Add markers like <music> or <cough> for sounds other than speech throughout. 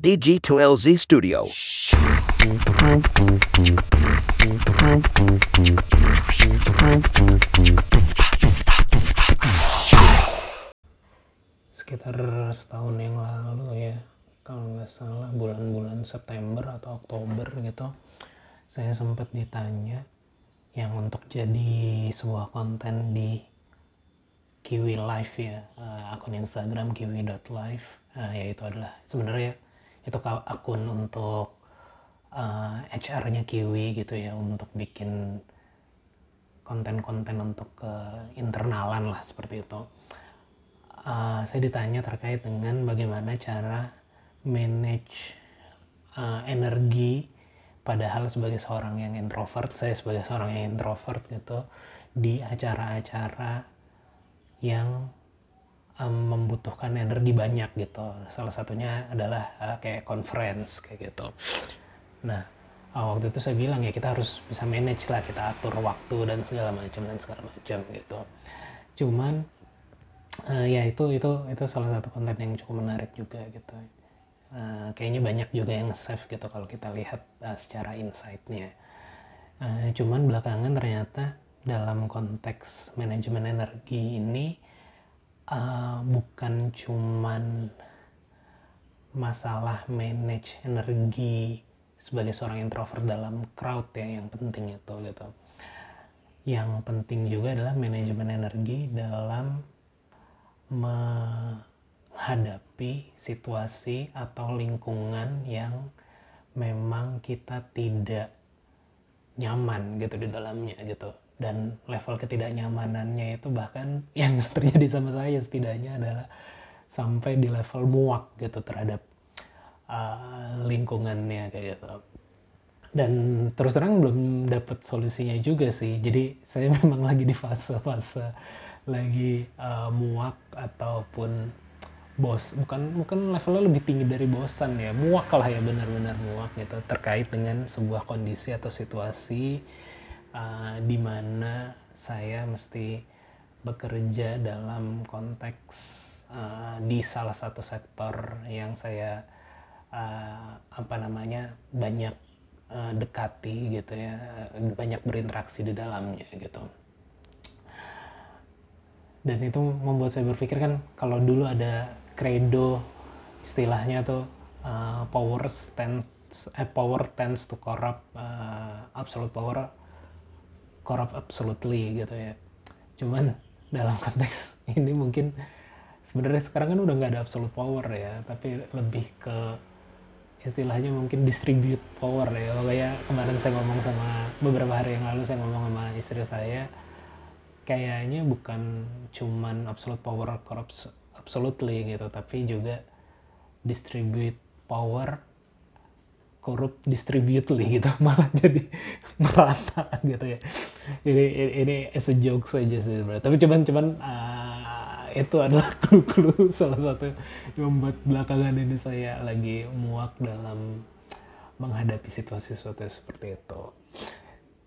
DG2LZ Studio. sekitar setahun yang lalu ya kalau nggak salah bulan-bulan September atau Oktober gitu saya sempat ditanya yang untuk jadi sebuah konten di Kiwi Live ya uh, akun Instagram kiwi.live uh, yaitu adalah sebenarnya itu akun untuk uh, HR-nya Kiwi gitu ya untuk bikin konten-konten untuk ke uh, internalan lah seperti itu. Uh, saya ditanya terkait dengan bagaimana cara manage uh, energi padahal sebagai seorang yang introvert saya sebagai seorang yang introvert gitu di acara-acara yang um, membutuhkan energi banyak gitu. Salah satunya adalah uh, kayak conference kayak gitu. Nah uh, waktu itu saya bilang ya kita harus bisa manage lah kita atur waktu dan segala macam dan segala macam gitu. Cuman uh, ya itu itu itu salah satu konten yang cukup menarik juga gitu. Uh, kayaknya banyak juga yang save gitu kalau kita lihat uh, secara insightnya. Uh, cuman belakangan ternyata dalam konteks manajemen energi ini uh, bukan cuman masalah manage energi sebagai seorang introvert dalam crowd ya yang penting itu gitu. Yang penting juga adalah manajemen energi dalam menghadapi situasi atau lingkungan yang memang kita tidak nyaman gitu di dalamnya gitu dan level ketidaknyamanannya itu bahkan <laughs> yang terjadi sama saya setidaknya adalah sampai di level muak gitu terhadap uh, lingkungannya kayak gitu. Dan terus terang belum dapat solusinya juga sih. Jadi saya <laughs> memang lagi di fase-fase lagi uh, muak ataupun bos bukan bukan levelnya lebih tinggi dari bosan ya. Muak lah ya benar-benar muak gitu terkait dengan sebuah kondisi atau situasi uh, di mana saya mesti bekerja dalam konteks uh, di salah satu sektor yang saya uh, apa namanya banyak uh, dekati gitu ya banyak berinteraksi di dalamnya gitu. Dan itu membuat saya berpikir kan kalau dulu ada credo istilahnya tuh uh, power tends eh, power tends to corrupt uh, absolute power corrupt absolutely gitu ya. Cuman dalam konteks <laughs> ini mungkin sebenarnya sekarang kan udah nggak ada absolute power ya tapi lebih ke istilahnya mungkin distribute power ya. Kayak kemarin saya ngomong sama beberapa hari yang lalu saya ngomong sama istri saya kayaknya bukan cuman absolute power corrupt absolutely gitu tapi juga distribute power korup distributely gitu. <laughs> Malah jadi merata gitu ya. Ini ini as a joke saja sih sebenarnya tapi cuman cuman uh, itu adalah <laughs> clue-clue salah satu yang membuat belakangan ini saya lagi muak dalam menghadapi situasi-situasi seperti itu.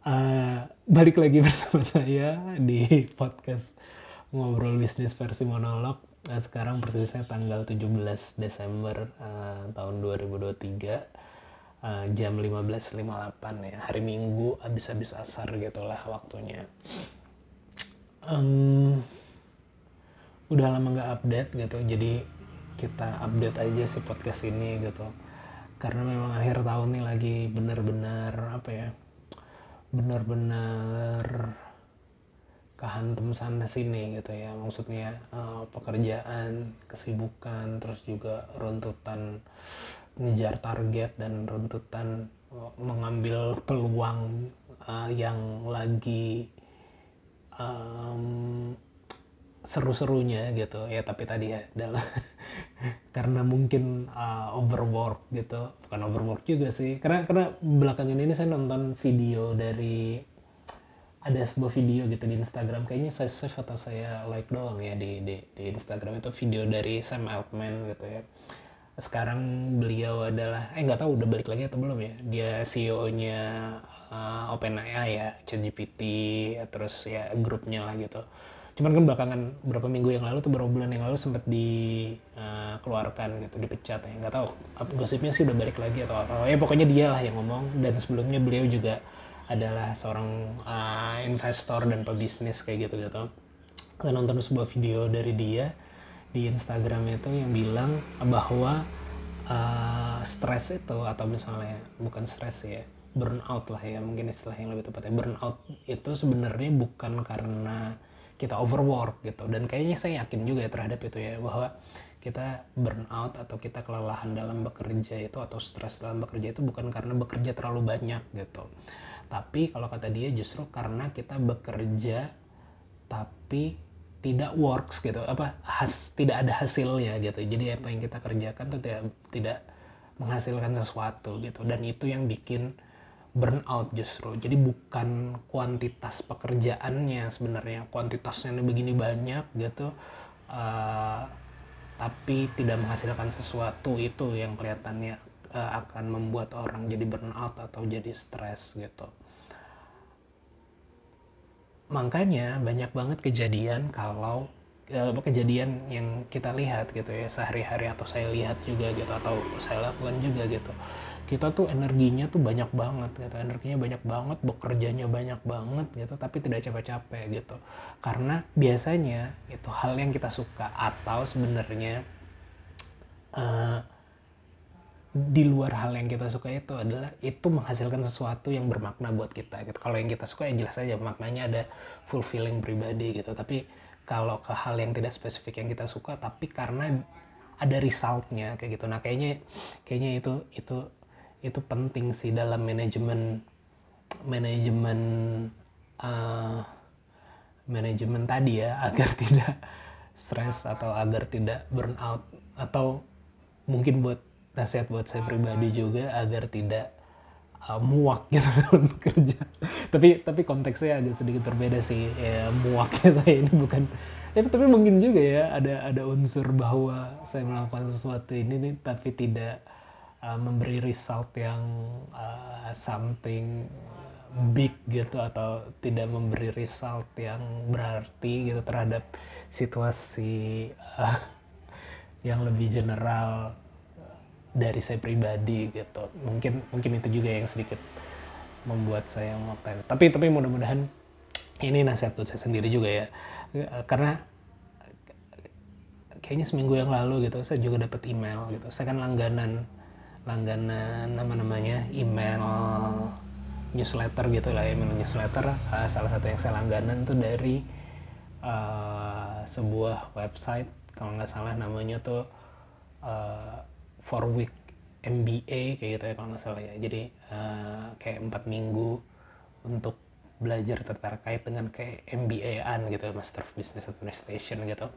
Uh, balik lagi <laughs> bersama saya di podcast ngobrol bisnis versi monolog. Uh, sekarang persisnya tanggal 17 Desember uh, tahun 2023 uh, jam 15.58 ya hari Minggu abis-abis asar gitulah waktunya. Um, udah lama nggak update gitu, jadi kita update aja si podcast ini gitu. Karena memang akhir tahun nih lagi bener-bener apa ya benar-benar kehantem sana sini gitu ya maksudnya uh, pekerjaan kesibukan terus juga runtutan ngejar target dan runtutan mengambil peluang uh, yang lagi um, seru-serunya gitu. Ya tapi tadi ya adalah <laughs> karena mungkin uh, overwork gitu. Bukan overwork juga sih. Karena karena belakangan ini saya nonton video dari ada sebuah video gitu di Instagram. Kayaknya saya save atau saya like doang ya di di, di Instagram. Itu video dari Sam Altman gitu ya sekarang beliau adalah eh nggak tahu udah balik lagi atau belum ya? Dia CEO-nya uh, OpenAI ya ChatGPT terus ya grupnya lah gitu. Cuman kan belakangan berapa minggu yang lalu tuh beberapa bulan yang lalu sempat dikeluarkan uh, gitu dipecat ya. Nggak tahu gosipnya sih udah balik lagi atau apa. Ya pokoknya dia lah yang ngomong. Dan sebelumnya beliau juga adalah seorang uh, investor dan pebisnis kayak gitu gitu saya nonton sebuah video dari dia di Instagram itu yang bilang bahwa uh, stres itu atau misalnya bukan stres ya burnout lah ya mungkin istilah yang lebih tepatnya. Burnout itu sebenarnya bukan karena kita overwork gitu. Dan kayaknya saya yakin juga ya terhadap itu ya bahwa kita burnout atau kita kelelahan dalam bekerja itu atau stres dalam bekerja itu bukan karena bekerja terlalu banyak gitu. Tapi kalau kata dia justru karena kita bekerja tapi tidak works gitu apa has tidak ada hasilnya gitu. Jadi apa yang kita kerjakan tuh tidak tidak menghasilkan sesuatu gitu. Dan itu yang bikin burnout justru. Jadi bukan kuantitas pekerjaannya sebenarnya. Kuantitasnya begini banyak gitu uh, tapi tidak menghasilkan sesuatu itu yang kelihatannya uh, akan membuat orang jadi burnout atau jadi stres gitu makanya banyak banget kejadian kalau uh, kejadian yang kita lihat gitu ya sehari-hari atau saya lihat juga gitu atau saya lakukan juga gitu. Kita tuh energinya tuh banyak banget gitu energinya banyak banget bekerjanya banyak banget gitu tapi tidak capek-capek gitu. Karena biasanya itu hal yang kita suka atau sebenarnya uh, di luar hal yang kita suka itu adalah itu menghasilkan sesuatu yang bermakna buat kita gitu. Kalau yang kita suka ya jelas aja maknanya ada fulfilling pribadi gitu. Tapi kalau ke hal yang tidak spesifik yang kita suka tapi karena ada resultnya kayak gitu. Nah kayaknya kayaknya itu itu itu penting sih dalam manajemen manajemen uh, manajemen tadi ya <laughs> agar tidak stres atau agar tidak burnout atau mungkin buat nasihat buat saya pribadi juga agar tidak uh, muak <laughs> gitu dalam bekerja. tapi tapi konteksnya agak sedikit berbeda sih. Ya, muaknya <laughs> saya ini bukan ya, tapi mungkin juga ya ada ada unsur bahwa saya melakukan sesuatu ini nih tapi tidak uh, memberi result yang uh, something big gitu atau tidak memberi result yang berarti gitu terhadap situasi uh, <laughs> yang lebih general dari saya pribadi gitu. Mungkin mungkin itu juga yang sedikit membuat saya melakukan tapi tapi mudah-mudahan ini nasihat buat saya sendiri juga ya. Karena kayaknya seminggu yang lalu gitu saya juga dapat email gitu. Saya kan langganan langganan nama namanya email newsletter gitu lah email newsletter. Uh, salah satu yang saya langganan tuh dari uh, sebuah website kalau nggak salah namanya tuh uh, four week MBA kayak gitu ya kalau nggak salah ya. Jadi uh, kayak empat minggu untuk belajar terkait dengan kayak MBA-an gitu Master of Business Administration gitu.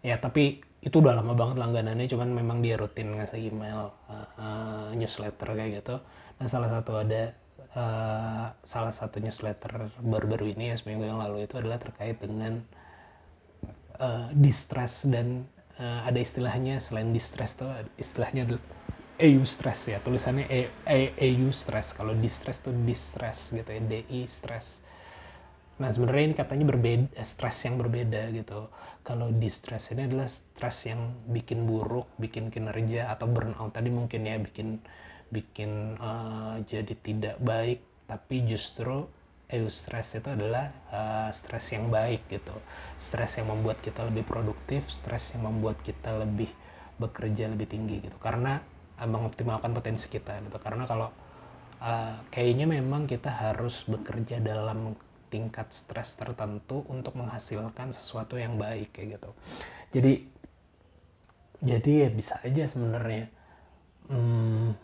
Ya tapi itu udah lama banget langganannya cuman memang dia rutin ngasih email uh, uh, newsletter kayak gitu. Dan salah satu ada uh, salah satu newsletter baru-baru ini ya seminggu yang lalu itu adalah terkait dengan uh, distress dan uh, ada istilahnya selain distress tuh istilahnya EU stress ya tulisannya e, e, EU stress. Kalau distress tuh distress gitu ya DI stress. Nah sebenarnya ini katanya berbeda eh, stress yang berbeda gitu. Kalau distress ini adalah stress yang bikin buruk bikin kinerja atau burnout tadi mungkin ya bikin bikin uh, jadi tidak baik tapi justru eustress itu adalah uh, stres yang baik gitu. Stres yang membuat kita lebih produktif stres yang membuat kita lebih bekerja lebih tinggi gitu. Karena uh, mengoptimalkan potensi kita gitu. Karena kalau uh, kayaknya memang kita harus bekerja dalam tingkat stres tertentu untuk menghasilkan sesuatu yang baik kayak gitu. Jadi jadi ya bisa aja sebenarnya. Hmm,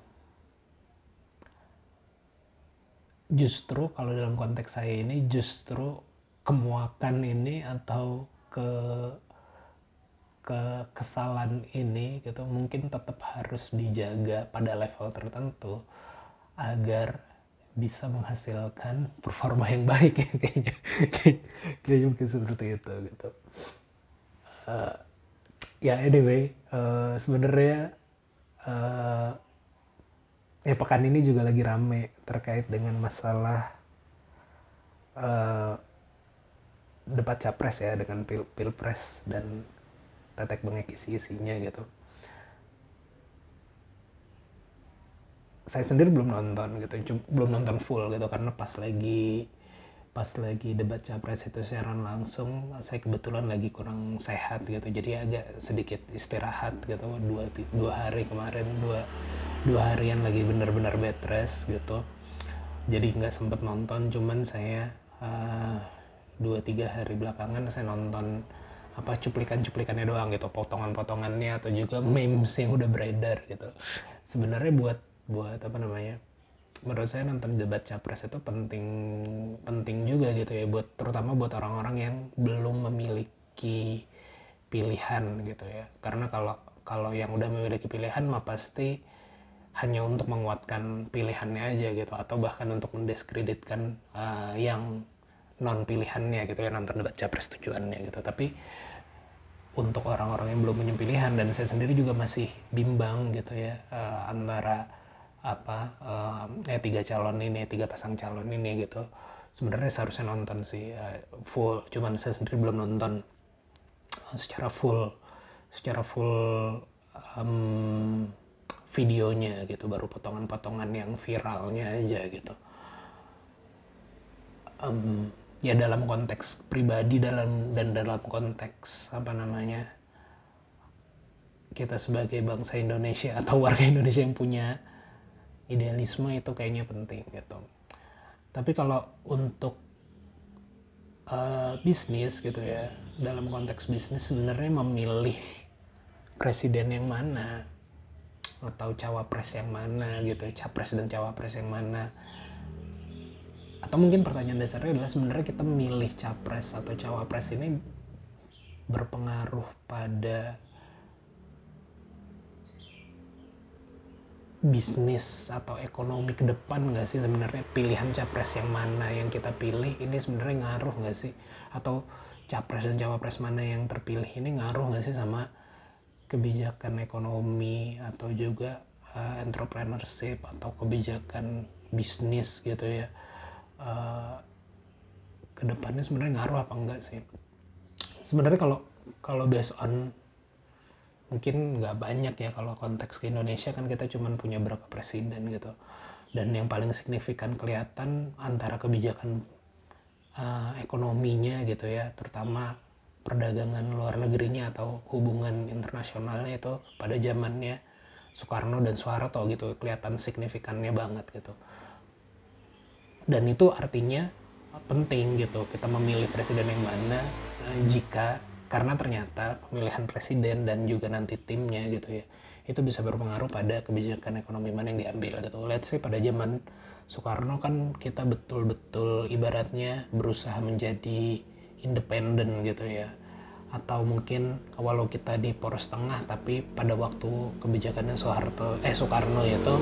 justru kalau dalam konteks saya ini justru kemuakan ini atau ke ke kesalahan ini gitu mungkin tetap harus dijaga pada level tertentu agar bisa menghasilkan performa yang baik ya <laughs> kayaknya. Kayaknya mungkin seperti itu gitu. Uh, ya anyway uh, sebenarnya uh, ya pekan ini juga lagi rame terkait dengan masalah uh, debat capres ya dengan pil pilpres dan tetek bengek isi isinya gitu. Saya sendiri belum nonton gitu belum nonton full gitu karena pas lagi pas lagi debat capres itu siaran langsung saya kebetulan lagi kurang sehat gitu. Jadi agak sedikit istirahat gitu. Dua dua hari kemarin dua dua harian lagi bener-bener bed rest gitu. Jadi nggak sempet nonton cuman saya uh, dua tiga hari belakangan saya nonton apa cuplikan-cuplikannya doang gitu. Potongan-potongannya atau juga <laughs> memes yang udah beredar gitu. Sebenarnya buat buat apa namanya menurut saya nonton debat capres itu penting penting juga gitu ya buat terutama buat orang-orang yang belum memiliki pilihan gitu ya. Karena kalau kalau yang udah memiliki pilihan mah pasti hanya untuk menguatkan pilihannya aja gitu atau bahkan untuk mendiskreditkan uh, yang non pilihannya gitu ya nonton debat capres tujuannya gitu. Tapi untuk orang-orang yang belum punya pilihan dan saya sendiri juga masih bimbang gitu ya uh, antara apa uh, eh tiga calon ini tiga pasang calon ini gitu. Sebenarnya seharusnya nonton sih uh, full. Cuman saya sendiri belum nonton secara full secara full um, videonya gitu. Baru potongan-potongan yang viralnya aja gitu. Um, ya dalam konteks pribadi dalam dan dalam konteks apa namanya kita sebagai bangsa Indonesia atau warga Indonesia yang punya idealisme itu kayaknya penting gitu. Tapi kalau untuk uh, bisnis gitu ya dalam konteks bisnis sebenarnya memilih presiden yang mana atau cawapres yang mana gitu capres dan cawapres yang mana. Atau mungkin pertanyaan dasarnya adalah sebenarnya kita memilih capres atau cawapres ini berpengaruh pada bisnis atau ekonomi ke depan nggak sih sebenarnya? Pilihan capres yang mana yang kita pilih ini sebenarnya ngaruh nggak sih? Atau capres dan cawapres mana yang terpilih ini ngaruh nggak sih sama kebijakan ekonomi atau juga uh, entrepreneurship atau kebijakan bisnis gitu ya? Uh, depannya sebenarnya ngaruh apa enggak sih? Sebenarnya kalau kalau based on mungkin nggak banyak ya kalau konteks ke Indonesia kan kita cuma punya berapa presiden gitu. Dan yang paling signifikan kelihatan antara kebijakan uh, ekonominya gitu ya terutama perdagangan luar negerinya atau hubungan internasionalnya itu pada zamannya Soekarno dan Soeharto gitu kelihatan signifikannya banget gitu. Dan itu artinya penting gitu kita memilih presiden yang mana uh, jika karena ternyata pemilihan presiden dan juga nanti timnya gitu ya itu bisa berpengaruh pada kebijakan ekonomi mana yang diambil gitu. Let's say pada zaman Soekarno kan kita betul-betul ibaratnya berusaha menjadi independen gitu ya atau mungkin walau kita di poros tengah tapi pada waktu kebijakannya Soeharto eh Soekarno itu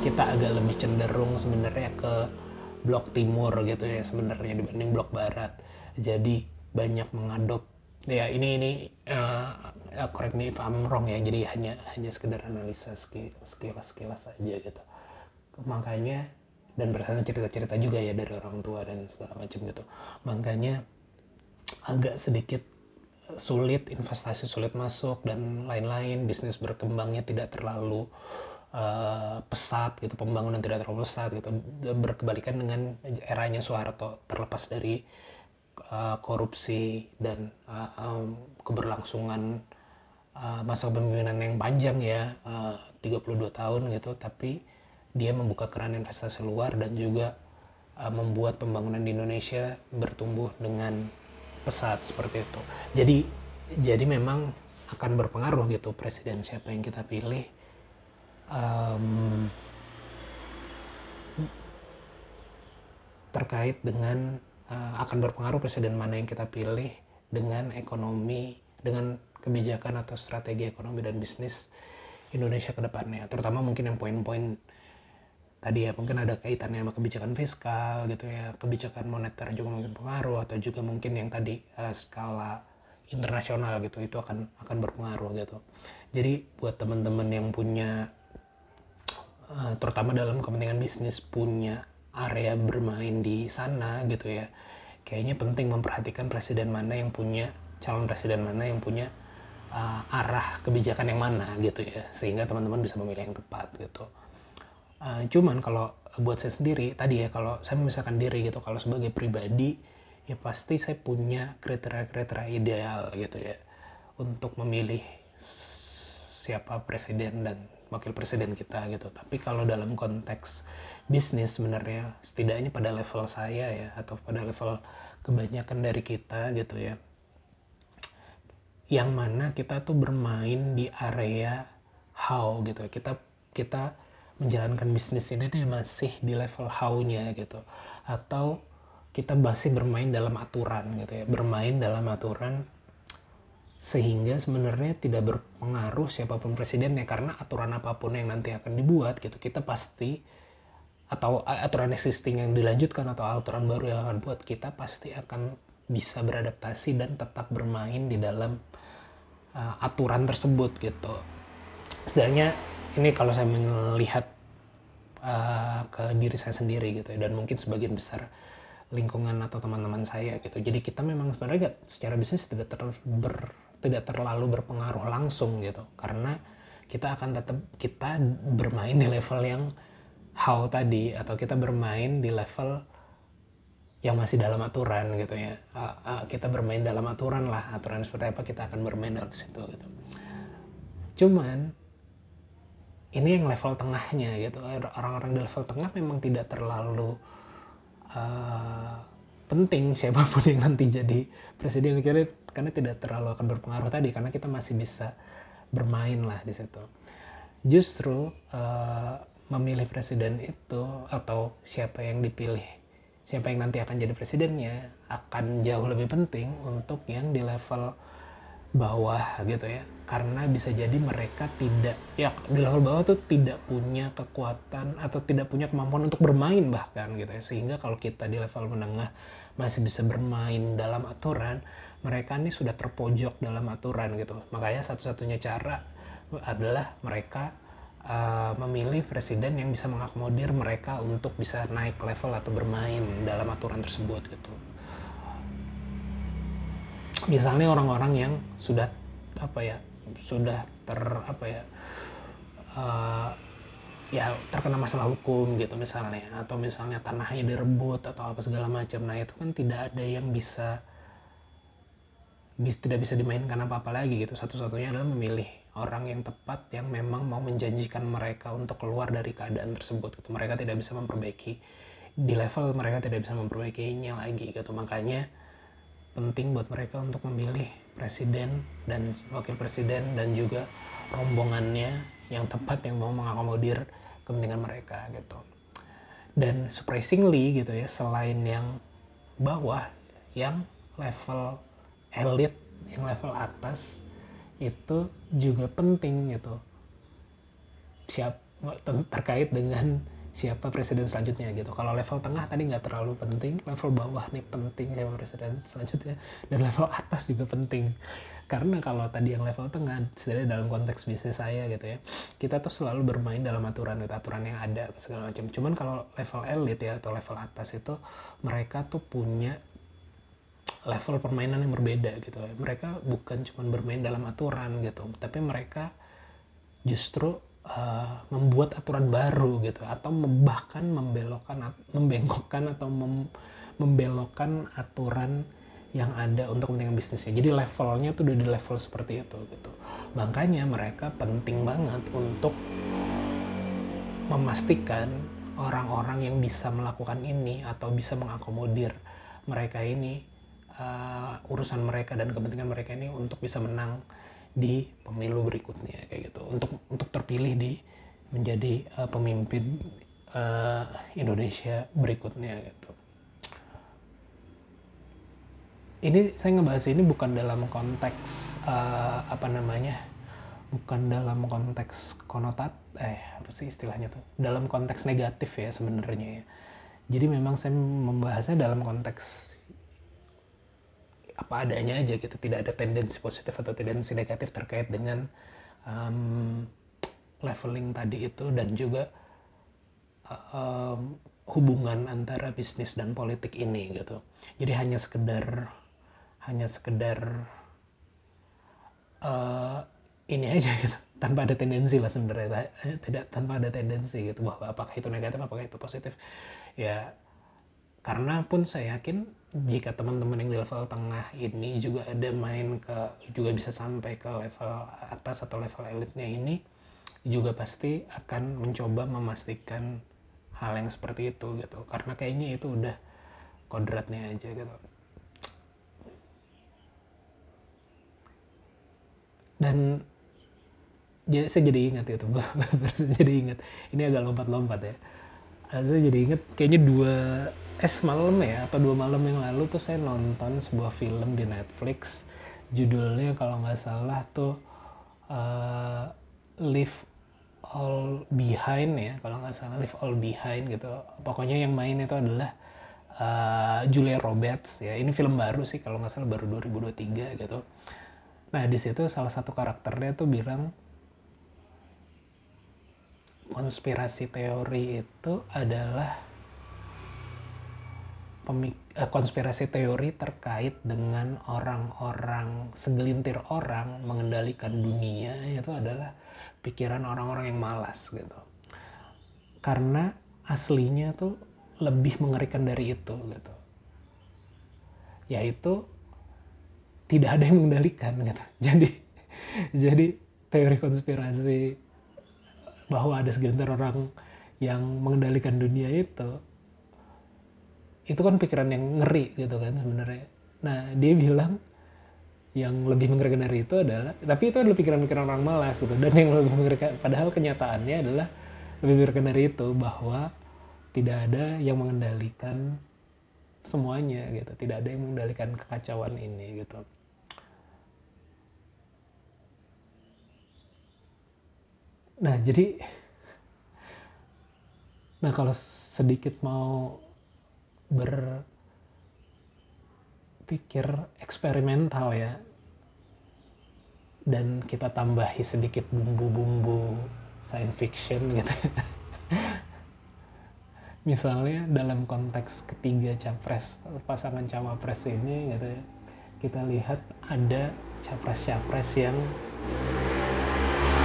kita agak lebih cenderung sebenarnya ke blok timur gitu ya sebenarnya dibanding blok barat jadi banyak mengadop ya ini ini uh, correct me if I'm wrong ya. Jadi hanya hanya sekedar analisa sekilas sekilas saja gitu. Makanya dan berdasarkan cerita-cerita juga ya dari orang tua dan segala macam gitu. Makanya agak sedikit sulit investasi sulit masuk dan lain-lain. Bisnis berkembangnya tidak terlalu uh, pesat gitu. Pembangunan tidak terlalu pesat gitu. Berkebalikan dengan eranya Soeharto terlepas dari uh, korupsi dan uh, um, keberlangsungan uh, masa kepemimpinan yang panjang ya uh, 32 tahun gitu. Tapi dia membuka keran investasi luar dan juga uh, membuat pembangunan di Indonesia bertumbuh dengan pesat seperti itu. Jadi jadi memang akan berpengaruh gitu presiden siapa yang kita pilih. Um, terkait dengan akan berpengaruh presiden mana yang kita pilih dengan ekonomi, dengan kebijakan atau strategi ekonomi dan bisnis Indonesia ke depannya. Terutama mungkin yang poin-poin tadi ya mungkin ada kaitannya sama kebijakan fiskal gitu ya, kebijakan moneter juga mungkin pengaruh atau juga mungkin yang tadi uh, skala internasional gitu itu akan akan berpengaruh gitu. Jadi buat teman-teman yang punya uh, terutama dalam kepentingan bisnis punya area bermain di sana gitu ya kayaknya penting memperhatikan presiden mana yang punya calon presiden mana yang punya uh, arah kebijakan yang mana gitu ya sehingga teman-teman bisa memilih yang tepat gitu uh, cuman kalau buat saya sendiri tadi ya kalau saya memisahkan diri gitu kalau sebagai pribadi ya pasti saya punya kriteria-kriteria ideal gitu ya untuk memilih siapa presiden dan wakil presiden kita gitu. Tapi kalau dalam konteks bisnis sebenarnya setidaknya pada level saya ya atau pada level kebanyakan dari kita gitu ya. Yang mana kita tuh bermain di area how gitu. Kita kita menjalankan bisnis ini nih masih di level how-nya gitu. Atau kita masih bermain dalam aturan gitu ya. Bermain dalam aturan sehingga sebenarnya tidak berpengaruh siapa pun presidennya karena aturan apa pun yang nanti akan dibuat gitu kita pasti atau aturan existing yang dilanjutkan atau aturan baru yang akan buat kita pasti akan bisa beradaptasi dan tetap bermain di dalam uh, aturan tersebut gitu. Setidaknya ini kalau saya melihat uh, ke diri saya sendiri gitu ya, dan mungkin sebagian besar lingkungan atau teman-teman saya gitu. Jadi kita memang sebenarnya secara bisnis tidak terlalu ber tidak terlalu berpengaruh langsung gitu. Karena kita akan tetap kita bermain di level yang how tadi atau kita bermain di level yang masih dalam aturan gitu ya. Uh, uh, kita bermain dalam aturan lah aturan seperti apa kita akan bermain dalam situ gitu. Cuman ini yang level tengahnya gitu. Orang-orang di level tengah memang tidak terlalu uh, penting siapa pun yang nanti jadi presiden. Kira karena tidak terlalu akan berpengaruh tadi karena kita masih bisa bermain lah di situ. Justru uh, memilih presiden itu atau siapa yang dipilih siapa yang nanti akan jadi presidennya akan jauh lebih penting untuk yang di level bawah gitu ya. Karena bisa jadi mereka tidak ya di level bawah tuh tidak punya kekuatan atau tidak punya kemampuan untuk bermain bahkan gitu ya. Sehingga kalau kita di level menengah masih bisa bermain dalam aturan mereka ini sudah terpojok dalam aturan gitu. Makanya satu-satunya cara adalah mereka uh, memilih presiden yang bisa mengakomodir mereka untuk bisa naik level atau bermain dalam aturan tersebut gitu. Misalnya orang-orang yang sudah apa ya sudah ter apa ya uh, ya terkena masalah hukum gitu misalnya atau misalnya tanahnya direbut atau apa segala macam. Nah itu kan tidak ada yang bisa bis, tidak bisa dimainkan apa apa lagi gitu. Satu-satunya adalah memilih orang yang tepat yang memang mau menjanjikan mereka untuk keluar dari keadaan tersebut gitu. Mereka tidak bisa memperbaiki di level mereka tidak bisa memperbaikinya lagi gitu. Makanya penting buat mereka untuk memilih presiden dan wakil presiden dan juga rombongannya yang tepat yang mau mengakomodir kepentingan mereka gitu. Dan surprisingly gitu ya selain yang bawah yang level elit yang level atas itu juga penting gitu siap terkait dengan siapa presiden selanjutnya gitu. Kalau level tengah tadi nggak terlalu penting, level bawah nih penting siapa presiden selanjutnya dan level atas juga penting. Karena kalau tadi yang level tengah, sebenarnya dalam konteks bisnis saya gitu ya, kita tuh selalu bermain dalam aturan aturan yang ada segala macam. Cuman kalau level elit ya atau level atas itu mereka tuh punya level permainan yang berbeda gitu. Mereka bukan cuma bermain dalam aturan gitu, tapi mereka justru uh, membuat aturan baru gitu atau bahkan membelokkan membengkokkan atau mem, membelokkan aturan yang ada untuk kepentingan bisnisnya. Jadi levelnya tuh udah di level seperti itu gitu. Makanya mereka penting banget untuk memastikan orang-orang yang bisa melakukan ini atau bisa mengakomodir mereka ini uh, urusan mereka dan kepentingan mereka ini untuk bisa menang di pemilu berikutnya kayak gitu. Untuk untuk terpilih di menjadi uh, pemimpin uh, Indonesia berikutnya gitu. Ini saya ngebahas ini bukan dalam konteks uh, apa namanya bukan dalam konteks konotat eh apa sih istilahnya tuh? Dalam konteks negatif ya sebenarnya ya. Jadi memang saya membahasnya dalam konteks apa adanya aja gitu. Tidak ada tendensi positif atau tendensi negatif terkait dengan um, leveling tadi itu dan juga um, hubungan antara bisnis dan politik ini gitu. Jadi hanya sekedar hanya sekedar uh, ini aja gitu. Tanpa ada tendensi lah sebenarnya. Tidak tanpa ada tendensi gitu bahwa apakah itu negatif apakah itu positif. Ya karena pun saya yakin jika teman-teman yang di level tengah ini juga ada main ke juga bisa sampai ke level atas atau level elitnya ini juga pasti akan mencoba memastikan hal yang seperti itu gitu. Karena kayaknya itu udah kodratnya aja gitu. Dan jadi saya jadi ingat itu <laughs> saya jadi ingat. Ini agak lompat-lompat ya saya jadi ingat kayaknya dua eh semalam ya apa dua malam yang lalu tuh saya nonton sebuah film di Netflix judulnya kalau nggak salah tuh uh, Leave All Behind ya kalau nggak salah Leave All Behind gitu. Pokoknya yang main itu adalah uh, Julia Roberts ya. Ini film baru sih kalau nggak salah baru 2023 gitu. Nah di situ salah satu karakternya tuh bilang konspirasi teori itu adalah eh, konspirasi teori terkait dengan orang-orang segelintir orang mengendalikan dunia itu adalah pikiran orang-orang yang malas gitu. Karena aslinya tuh lebih mengerikan dari itu gitu. Yaitu tidak ada yang mengendalikan gitu. <laughs> Jadi jadi teori konspirasi bahwa ada segelintir orang yang mengendalikan dunia itu itu kan pikiran yang ngeri gitu kan sebenarnya. Nah dia bilang yang lebih mengerikan dari itu adalah tapi itu adalah pikiran-pikiran orang malas gitu. Dan yang lebih mengerikan padahal kenyataannya adalah lebih mengerikan dari itu bahwa tidak ada yang mengendalikan semuanya gitu. Tidak ada yang mengendalikan kekacauan ini gitu Nah, jadi nah kalau sedikit mau berpikir eksperimental ya dan kita tambahi sedikit bumbu-bumbu science fiction gitu. <laughs> Misalnya dalam konteks ketiga capres pasangan cawapres ini gitu ya, kita lihat ada capres-capres yang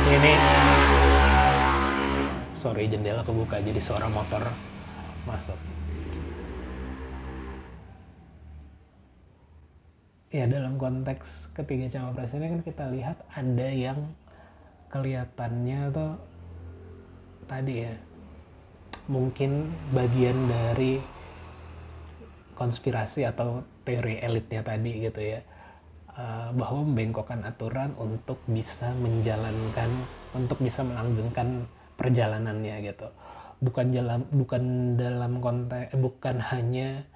ini sorry jendela kebuka jadi suara motor masuk. Ya dalam konteks ketiga cawapres ini kan kita lihat ada yang kelihatannya tuh tadi ya mungkin bagian dari konspirasi atau teori elitnya tadi gitu ya uh, bahwa membengkokkan aturan untuk bisa menjalankan untuk bisa melanggengkan perjalanannya gitu. Bukan jalan bukan dalam konteks eh, bukan hanya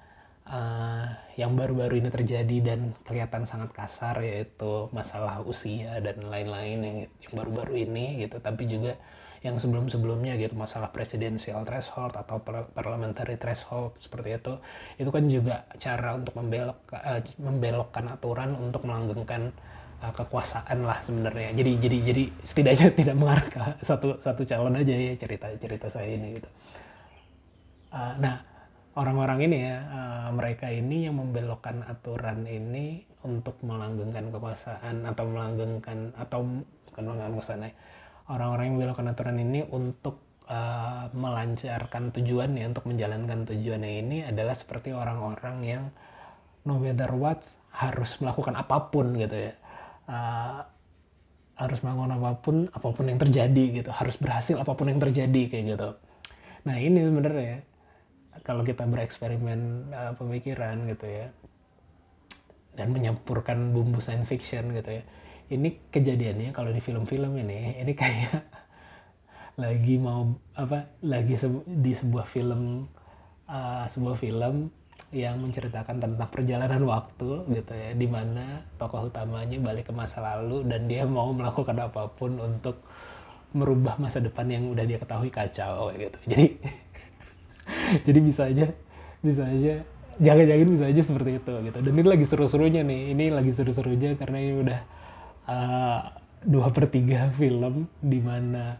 uh, yang baru-baru ini terjadi dan kelihatan sangat kasar yaitu masalah usia dan lain-lain yang yang baru-baru ini gitu tapi juga yang sebelum-sebelumnya gitu masalah presidensial threshold atau parliamentary threshold seperti itu. Itu kan juga cara untuk membelok uh, membelokkan aturan untuk melanggengkan uh, kekuasaan lah sebenarnya. Jadi jadi jadi setidaknya <laughs> tidak mengarah ke satu satu calon aja ya cerita cerita saya ini gitu. Uh, nah orang-orang ini ya uh, mereka ini yang membelokkan aturan ini untuk melanggengkan kekuasaan atau melanggengkan atau bukan melanggengkan kekuasaan ya. Orang-orang yang membelokkan aturan ini untuk uh, melancarkan tujuannya untuk menjalankan tujuannya ini adalah seperti orang-orang yang no matter what harus melakukan apa pun gitu ya uh, harus melakukan apa pun apa pun yang terjadi gitu. Harus berhasil apa pun yang terjadi kayak gitu. Nah ini sebenarnya kalau kita bereksperimen uh, pemikiran gitu ya dan menyampurkan bumbu science fiction gitu ya ini kejadiannya kalau di film-film ini ini kayak <laughs> lagi mau apa lagi di sebuah film uh, sebuah film yang menceritakan tentang perjalanan waktu gitu ya di mana tokoh utamanya balik ke masa lalu dan dia mau melakukan apa pun untuk merubah masa depan yang udah dia ketahui kacau gitu. Jadi <laughs> jadi bisa aja bisa aja jangan-jangan bisa aja seperti itu gitu. Dan ini lagi seru-serunya nih ini lagi seru-serunya karena ini udah uh, dua per tiga film di mana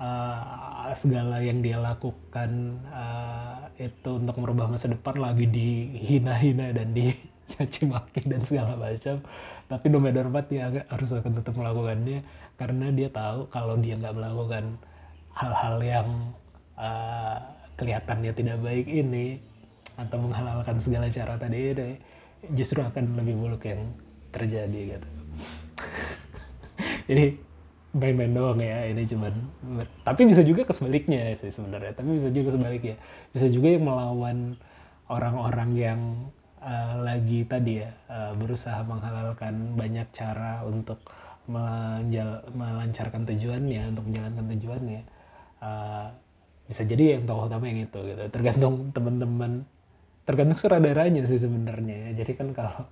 uh, segala yang dia lakukan uh, itu untuk merubah masa depan lagi dihina-hina dan dicaci maki dan segala macam. Tapi no matter what dia harus akan tetap melakukannya karena dia tahu kalau dia nggak melakukan hal-hal yang uh, kelihatannya tidak baik ini atau menghalalkan segala cara tadi ini justru akan lebih buruk yang terjadi gitu. <laughs> Jadi main-main doang ya ini cuman tapi bisa juga kesebaliknya sih sebenarnya tapi bisa juga sebaliknya bisa juga yang melawan orang-orang yang uh, lagi tadi ya uh, berusaha menghalalkan banyak cara untuk menjal melancarkan tujuannya untuk menjalankan tujuannya uh, bisa jadi yang tokoh utama yang itu gitu tergantung teman-teman tergantung sutradaranya sih sebenarnya ya. jadi kan kalau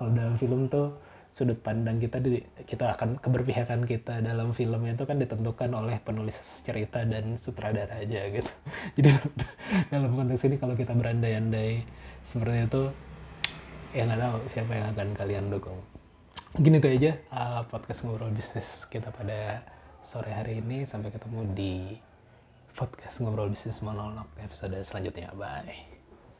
kalau dalam film tuh sudut pandang kita di, kita akan keberpihakan kita dalam film itu kan ditentukan oleh penulis cerita dan sutradara aja gitu. <laughs> Jadi <laughs> dalam konteks ini kalau kita berandai-andai seperti itu ya nggak tahu siapa yang akan kalian dukung. Mungkin itu aja uh, podcast ngobrol bisnis kita pada sore hari ini. Sampai ketemu di podcast ngobrol bisnis monolog episode selanjutnya. Bye